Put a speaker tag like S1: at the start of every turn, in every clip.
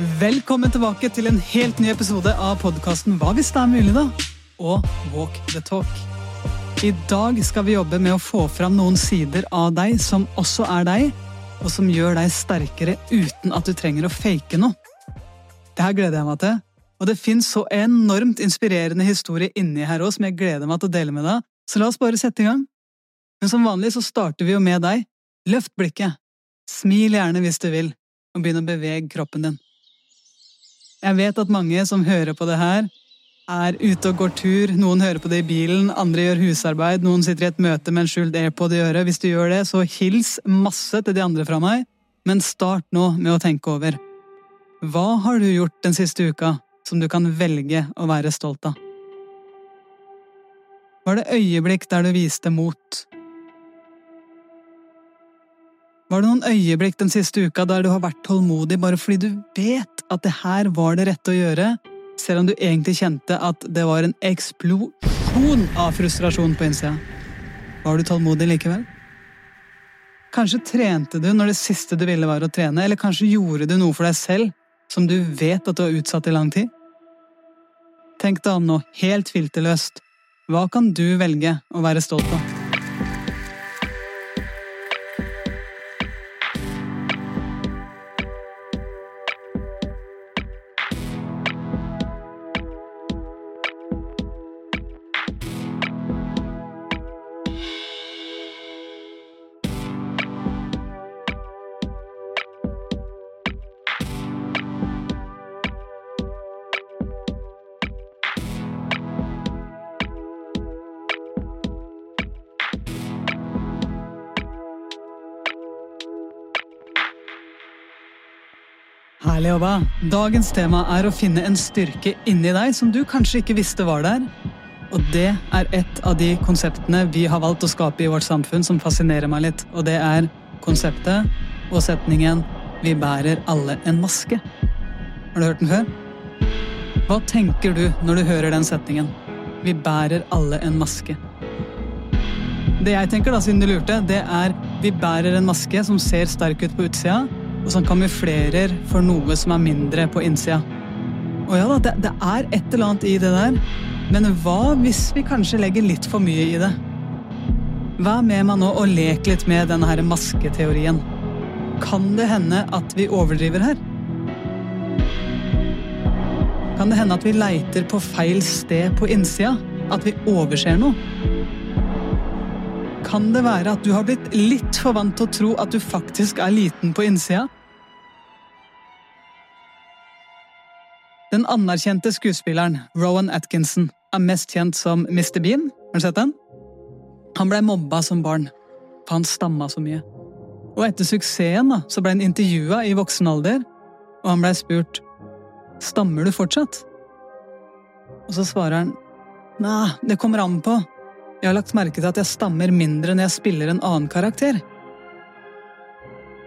S1: Velkommen tilbake til en helt ny episode av podkasten Hva hvis det er mulig, da? Og Walk the Talk. I dag skal vi jobbe med å få fram noen sider av deg som også er deg, og som gjør deg sterkere uten at du trenger å fake noe. Det her gleder jeg meg til, og det fins så enormt inspirerende historie inni her òg som jeg gleder meg til å dele med deg, så la oss bare sette i gang. Men som vanlig så starter vi jo med deg. Løft blikket. Smil gjerne hvis du vil, og begynn å bevege kroppen din. Jeg vet at mange som hører på det her, er ute og går tur. Noen hører på det i bilen, andre gjør husarbeid, noen sitter i et møte med en skjult airpod i øret. Hvis du gjør det, så hils masse til de andre fra meg, men start nå med å tenke over. Hva har du gjort den siste uka som du kan velge å være stolt av? Var det øyeblikk der du viste mot? Var det noen øyeblikk den siste uka der du har vært tålmodig bare fordi du vet at det her var det rette å gjøre, selv om du egentlig kjente at det var en eksplosjon av frustrasjon på innsida? Var du tålmodig likevel? Kanskje trente du når det siste du ville var å trene, eller kanskje gjorde du noe for deg selv som du vet at du har utsatt i lang tid? Tenk deg om nå, helt filterløst. Hva kan du velge å være stolt av? Herlig jobba! Dagens tema er å finne en styrke inni deg som du kanskje ikke visste var der. Og det er et av de konseptene vi har valgt å skape i vårt samfunn som fascinerer meg litt. Og det er konseptet og setningen 'Vi bærer alle en maske'. Har du hørt den før? Hva tenker du når du hører den setningen? Vi bærer alle en maske. Det jeg tenker, da, siden du lurte, det er vi bærer en maske som ser sterk ut på utsida, og som kamuflerer for noe som er mindre på innsida. Og ja da, det, det, er et eller annet i det der, men hva hvis vi kanskje legger litt for mye i det? Vær med meg nå og lek litt med denne her masketeorien. Kan det hende at vi overdriver her? Kan det hende at vi leiter på feil sted på innsida? At vi overser noe? Kan det være at du har blitt litt for vant til å tro at du faktisk er liten på innsida? Den anerkjente skuespilleren Rowan Atkinson er mest kjent som Mr. Bean. Har du sett den? Han blei mobba som barn, for han stamma så mye. Og etter suksessen da, så ble han intervjua i voksen alder, og han blei spurt Stammer du fortsatt? Og så svarer han Nei, det kommer an på. Jeg har lagt merke til at jeg stammer mindre når jeg spiller en annen karakter.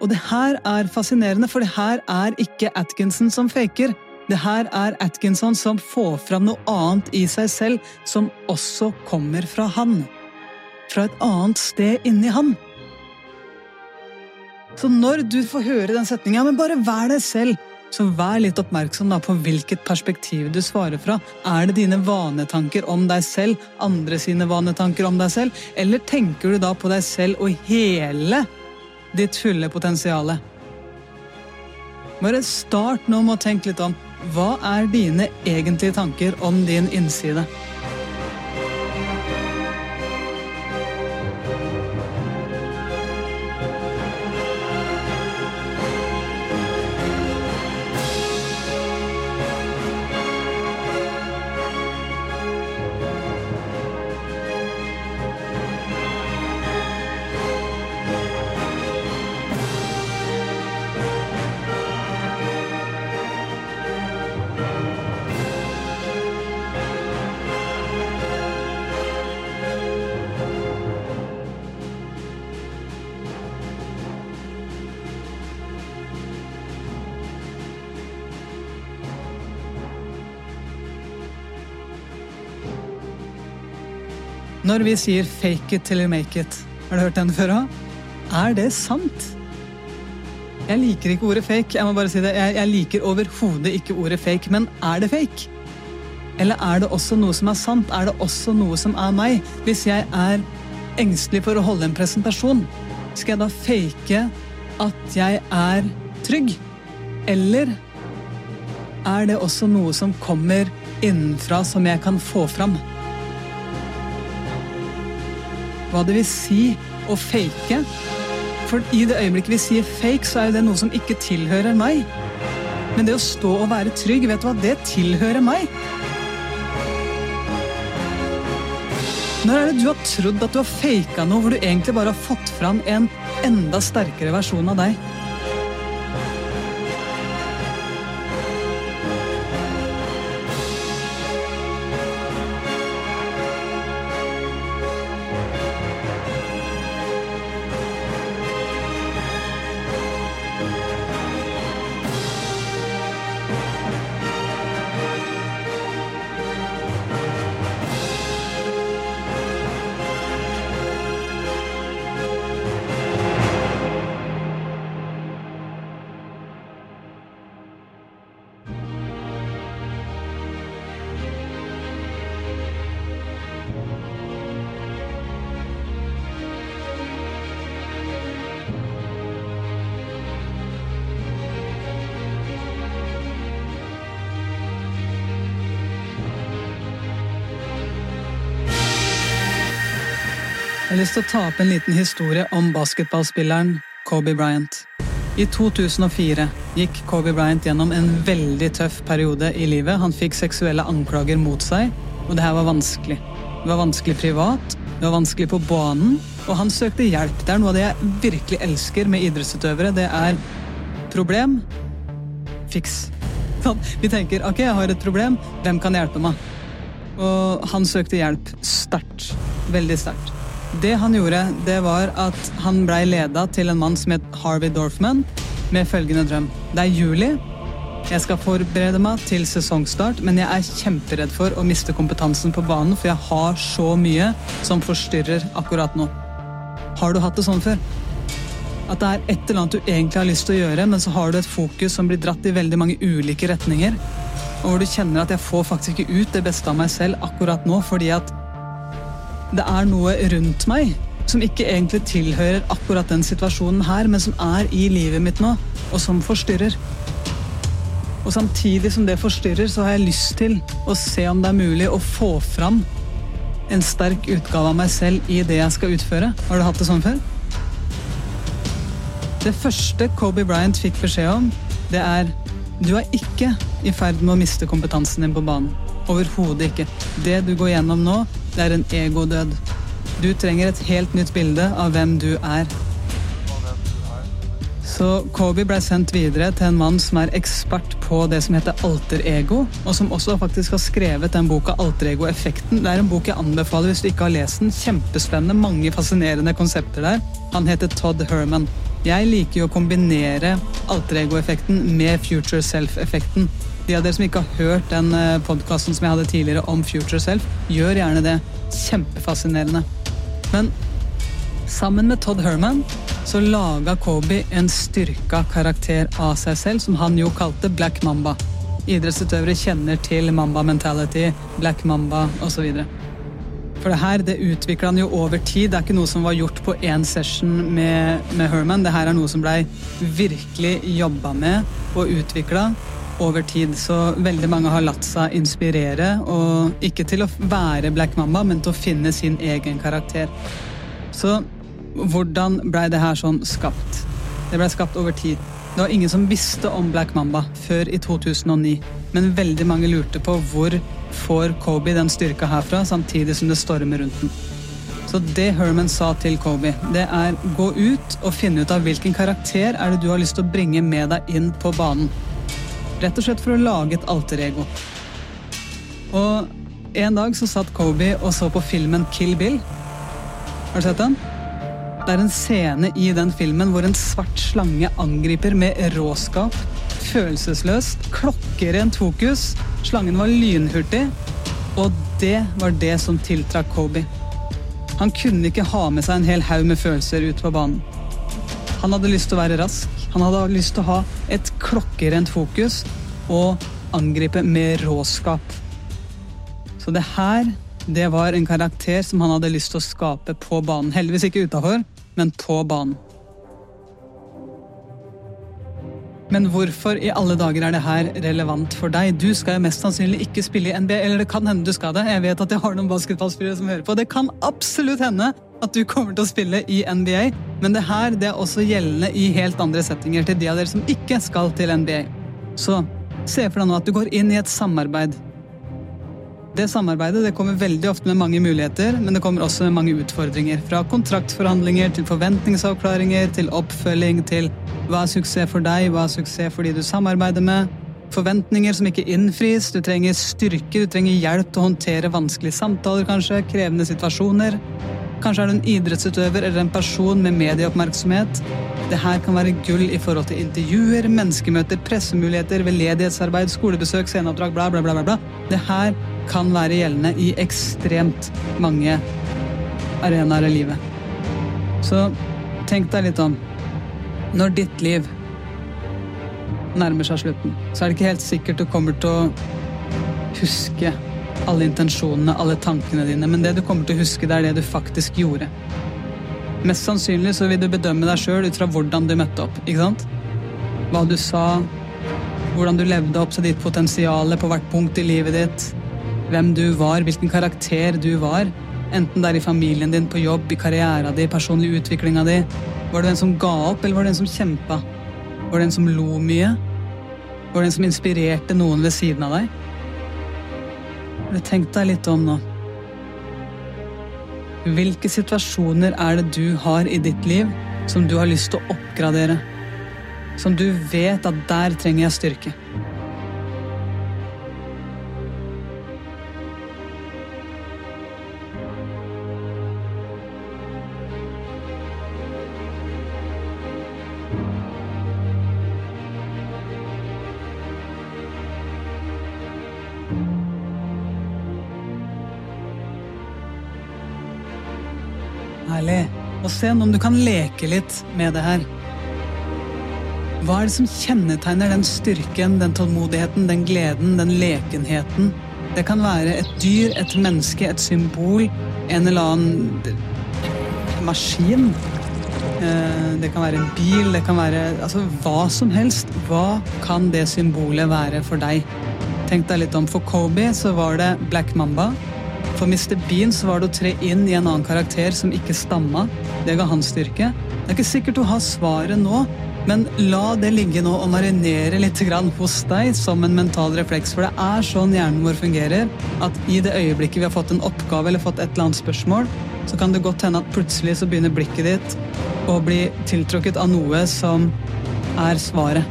S1: Og det her er fascinerende, for det her er ikke Atkinson som faker. Det her er Atkinson som får fram noe annet i seg selv, som også kommer fra han. Fra et annet sted inni han. Så når du får høre den setninga, men bare vær deg selv, så vær litt oppmerksom på hvilket perspektiv du svarer fra. Er det dine vanetanker om deg selv, andre sine vanetanker om deg selv, eller tenker du da på deg selv og hele ditt fulle potensial? Bare start nå med å tenke litt om hva er dine egentlige tanker om din innside? Når vi sier 'fake it till you make it', har du hørt den før òg? Er det sant? Jeg liker ikke ordet fake. Jeg må bare si det. Jeg, jeg liker overhodet ikke ordet fake, men er det fake? Eller er det også noe som er sant? Er det også noe som er meg? Hvis jeg er engstelig for å holde en presentasjon, skal jeg da fake at jeg er trygg? Eller er det også noe som kommer innenfra som jeg kan få fram? Hva det vil si å fake? For i det øyeblikket vi sier fake, så er det noe som ikke tilhører meg. Men det å stå og være trygg, vet du hva, det tilhører meg. Når er det du har trodd at du har faka noe hvor du egentlig bare har fått fram en enda sterkere versjon av deg? Jeg har lyst til å ta opp en liten historie om basketballspilleren Kobe Bryant. I 2004 gikk Kobe Bryant gjennom en veldig tøff periode i livet. Han fikk seksuelle anklager mot seg, og det her var vanskelig. Det var vanskelig privat, det var vanskelig på banen, og han søkte hjelp. Det er noe av det jeg virkelig elsker med idrettsutøvere. Det er problem, fiks. Vi tenker ok, jeg har et problem, hvem kan hjelpe meg? Og han søkte hjelp sterkt. Veldig sterkt. Det han gjorde, det var at han blei leda til en mann som het Harvey Dorfman, med følgende drøm. Det er juli. Jeg skal forberede meg til sesongstart, men jeg er kjemperedd for å miste kompetansen på banen, for jeg har så mye som forstyrrer akkurat nå. Har du hatt det sånn før? At det er et eller annet du egentlig har lyst til å gjøre, men så har du et fokus som blir dratt i veldig mange ulike retninger, og hvor du kjenner at jeg får faktisk ikke ut det beste av meg selv akkurat nå, fordi at det er noe rundt meg som ikke egentlig tilhører akkurat den situasjonen her, men som er i livet mitt nå, og som forstyrrer. Og samtidig som det forstyrrer, så har jeg lyst til å se om det er mulig å få fram en sterk utgave av meg selv i det jeg skal utføre. Har du hatt det sånn før? Det første Kobe Bryant fikk beskjed om, det er du er ikke i ferd med å miste kompetansen din på banen. Overhodet ikke. Det du går gjennom nå, det er en egodød. Du trenger et helt nytt bilde av hvem du er. Så Kobe ble sendt videre til en mann som er ekspert på det som heter alter ego, og som også faktisk har skrevet den boka Alter ego-effekten. Det er en bok jeg anbefaler hvis du ikke har lest den. Kjempespennende, mange fascinerende konsepter der. Han heter Todd Herman. Jeg liker jo å kombinere alter ego-effekten med future self-effekten. De av dere som ikke har hørt den podkasten som jeg hadde tidligere om future self, gjør gjerne det. Kjempefascinerende. Men sammen med Todd Herman så laga Kobe en styrka karakter av seg selv, som han jo kalte Black Mamba. Idrettsutøvere kjenner til Mamba mentality, Black Mamba osv. For det her det utvikla han jo over tid. Det er ikke noe som var gjort på én session med, med Herman. Det her er noe som blei virkelig jobba med og utvikla over tid. Så veldig mange har latt seg inspirere, og ikke til å være Black Mamba, men til å finne sin egen karakter. Så hvordan blei det her sånn skapt? Det blei skapt over tid. Det var ingen som visste om Black Mamba før i 2009, men veldig mange lurte på hvor får Kobe den styrka herfra, samtidig som det stormer rundt den. Så det Herman sa til Kobe, det er gå ut og finne ut av hvilken karakter er det du har lyst til å bringe med deg inn på banen. Rett og slett for å lage et alter ego. Og en dag så satt Kobe og så på filmen Kill Bill. Har du sett den? Det er en scene i den filmen hvor en svart slange angriper med råskap. Følelsesløst, klokkerent fokus. Slangen var lynhurtig. Og det var det som tiltrakk Kobe. Han kunne ikke ha med seg en hel haug med følelser ut på banen. Han hadde lyst til å være rask, han hadde lyst til å ha et klokkerent fokus og angripe med råskap. Så det her, det var en karakter som han hadde lyst til å skape på banen. Heldigvis ikke utafor, men på banen. Men hvorfor i alle dager er det her relevant for deg? Du skal jo mest sannsynlig ikke spille i NBA, eller det kan hende du skal det. Jeg vet at jeg har noen basketballspillere som hører på. Det kan absolutt hende at du kommer til å spille i NBA, men det her det er også gjeldende i helt andre settinger til de av dere som ikke skal til NBA. Så se for deg nå at du går inn i et samarbeid det samarbeidet det kommer veldig ofte med mange muligheter, men det kommer også med mange utfordringer. Fra kontraktforhandlinger til forventningsavklaringer til oppfølging til hva er suksess for deg, hva er suksess for de du samarbeider med. Forventninger som ikke innfris, du trenger styrke, du trenger hjelp til å håndtere vanskelige samtaler, kanskje, krevende situasjoner. Kanskje er du en idrettsutøver eller en person med medieoppmerksomhet. Det her kan være gull i forhold til intervjuer, menneskemøter, pressemuligheter, veldedighetsarbeid, skolebesøk, sceneoppdrag, bla, bla, bla. bla. Det her kan være gjeldende i ekstremt mange arenaer i livet. Så tenk deg litt om. Når ditt liv nærmer seg slutten, så er det ikke helt sikkert du kommer til å huske alle intensjonene, alle tankene dine, men det du kommer til å huske, det er det du faktisk gjorde. Mest sannsynlig så vil du bedømme deg sjøl ut fra hvordan du møtte opp. ikke sant? Hva du sa, hvordan du levde opp til ditt potensial på hvert punkt i livet ditt, hvem du var, hvilken karakter du var. Enten det er i familien din, på jobb, i karrieren din, personlig utviklinga di. Var du en som ga opp, eller var du en som kjempa? Var du en som lo mye? Var du en som inspirerte noen ved siden av deg? Tenk deg litt om nå. Hvilke situasjoner er det du har i ditt liv som du har lyst til å oppgradere? Som du vet at der trenger jeg styrke? Herlig. Og se om du kan leke litt med det her. Hva er det som kjennetegner den styrken, den tålmodigheten, den gleden, den lekenheten? Det kan være et dyr, et menneske, et symbol, en eller annen maskin. Eh, det kan være en bil, det kan være altså, hva som helst. Hva kan det symbolet være for deg? Tenk deg litt om. For Kobe så var det Black Mamba. For Mr. Bean så var det å tre inn i en annen karakter som ikke stamma. Det ga hans styrke. Det er ikke sikkert du har svaret nå, men la det ligge nå og marinere litt hos deg som en mental refleks. For det er sånn hjernen vår fungerer, at i det øyeblikket vi har fått en oppgave eller fått et eller annet spørsmål, så kan det godt hende at plutselig så begynner blikket ditt å bli tiltrukket av noe som er svaret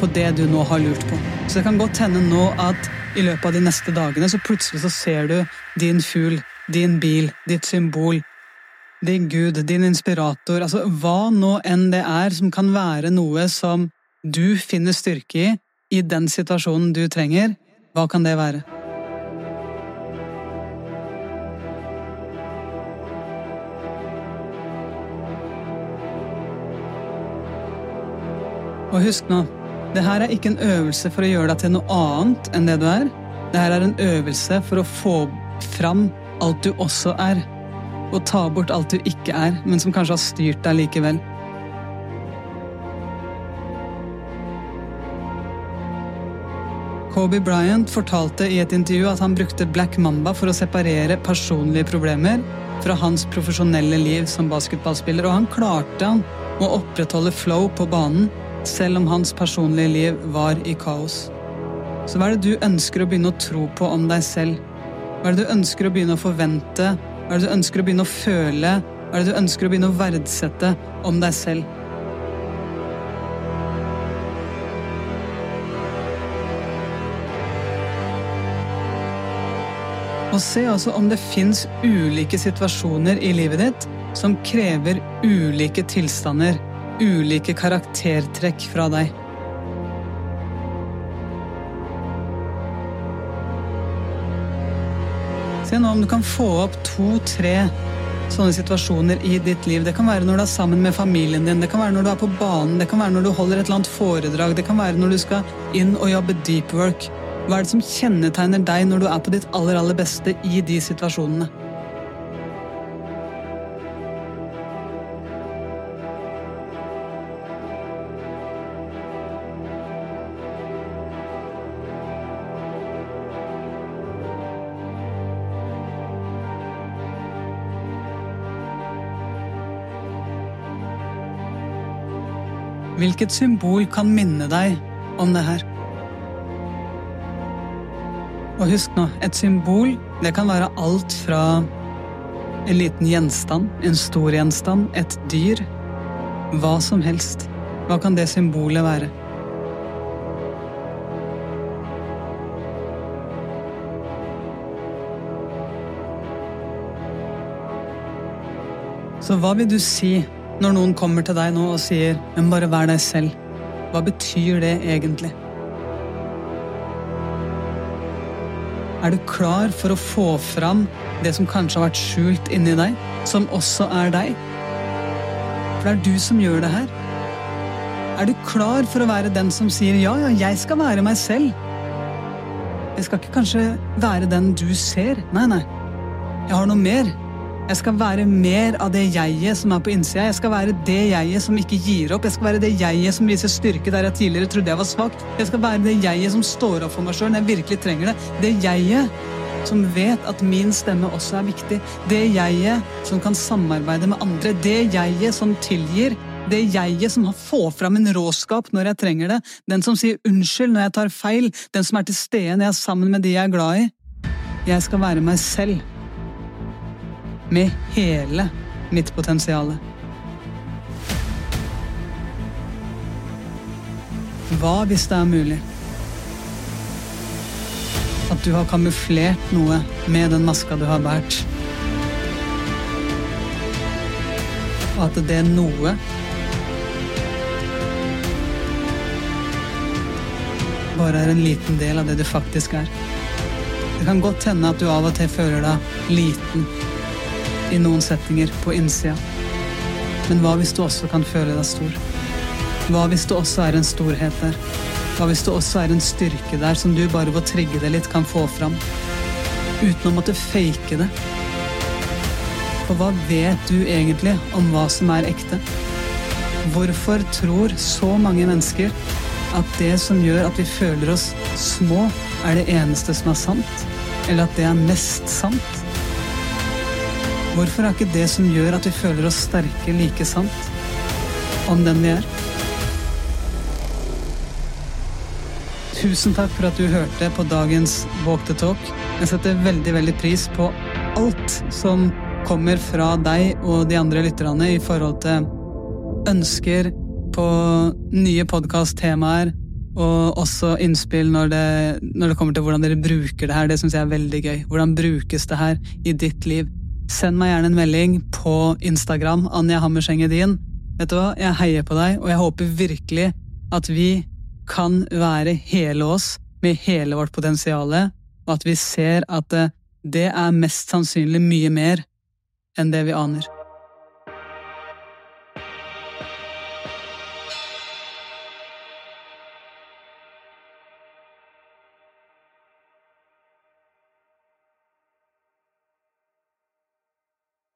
S1: på det du nå har lurt på. Så det kan godt hende nå at i løpet av de neste dagene, så plutselig så ser du din fugl, din bil, ditt symbol, din gud, din inspirator, altså hva nå enn det er som kan være noe som du finner styrke i, i den situasjonen du trenger, hva kan det være? Og husk nå, det her er ikke en øvelse for å gjøre deg til noe annet enn det du er. Det her er en øvelse for å få fram alt du også er, og ta bort alt du ikke er, men som kanskje har styrt deg likevel. Kobe Bryant fortalte i et intervju at han brukte Black Mamba for å separere personlige problemer fra hans profesjonelle liv som basketballspiller, og han klarte han å opprettholde flow på banen selv om hans personlige liv var i kaos. Så hva er det du ønsker å begynne å tro på om deg selv? Hva er det du ønsker å begynne å forvente? Hva er det du ønsker å begynne å føle? Hva er det du ønsker å begynne å verdsette om deg selv? Og se også om det fins ulike situasjoner i livet ditt som krever ulike tilstander ulike karaktertrekk fra deg. Se nå om du kan få opp to-tre sånne situasjoner i ditt liv. Det kan være når du er sammen med familien din, det kan være når du er på banen, det kan være når du holder et eller annet foredrag, det kan være når du skal inn og jobbe deep work. Hva er det som kjennetegner deg når du er på ditt aller, aller beste i de situasjonene? Hvilket symbol kan minne deg om det her? Og husk nå, et symbol det kan være alt fra en liten gjenstand, en stor gjenstand, et dyr, hva som helst. Hva kan det symbolet være? Så hva vil du si når noen kommer til deg nå og sier 'men bare vær deg selv'? Hva betyr det egentlig? Er du klar for å få fram det som kanskje har vært skjult inni deg, som også er deg? For det er du som gjør det her. Er du klar for å være den som sier 'ja, ja, jeg skal være meg selv'? Jeg skal ikke kanskje være den du ser. Nei, nei. Jeg har noe mer. Jeg skal være mer av det jeget som er på innsida. Jeg skal være det jeget som ikke gir opp. Jeg skal være det jeget som viser styrke der jeg tidligere trodde jeg var svak. Jeg skal være det jeget som står opp for meg sjøl når jeg virkelig trenger det. Det jeget som vet at min stemme også er viktig. Det jeget som kan samarbeide med andre. Det jeget som tilgir. Det jeget som får fram en råskap når jeg trenger det. Den som sier unnskyld når jeg tar feil. Den som er til stede når jeg er sammen med de jeg er glad i. Jeg skal være meg selv med hele mitt potensial. Hva hvis det er mulig? At du har kamuflert noe med den maska du har båret. Og at det noe bare er en liten del av det du faktisk er. Det kan godt hende at du av og til føler deg liten i noen settinger på innsida. Men hva hvis du også kan føle deg stor? Hva hvis det også er en storhet der? Hva hvis det også er en styrke der som du bare ved å trigge det litt kan få fram? Uten å måtte fake det. For hva vet du egentlig om hva som er ekte? Hvorfor tror så mange mennesker at det som gjør at vi føler oss små, er det eneste som er sant? Eller at det er mest sant? Hvorfor er ikke det som gjør at vi føler oss sterke, like sant om den vi er? Tusen takk for at du hørte på dagens Walk the Talk. Jeg setter veldig, veldig pris på alt som kommer fra deg og de andre lytterne i forhold til ønsker på nye podkast-temaer, og også innspill når det, når det, kommer til hvordan dere bruker det her. Det syns jeg er veldig gøy. Hvordan brukes det her i ditt liv? Send meg gjerne en melding på Instagram, Anja Hammerseng Edin. Vet du hva, jeg heier på deg, og jeg håper virkelig at vi kan være hele oss med hele vårt potensial, og at vi ser at det er mest sannsynlig mye mer enn det vi aner.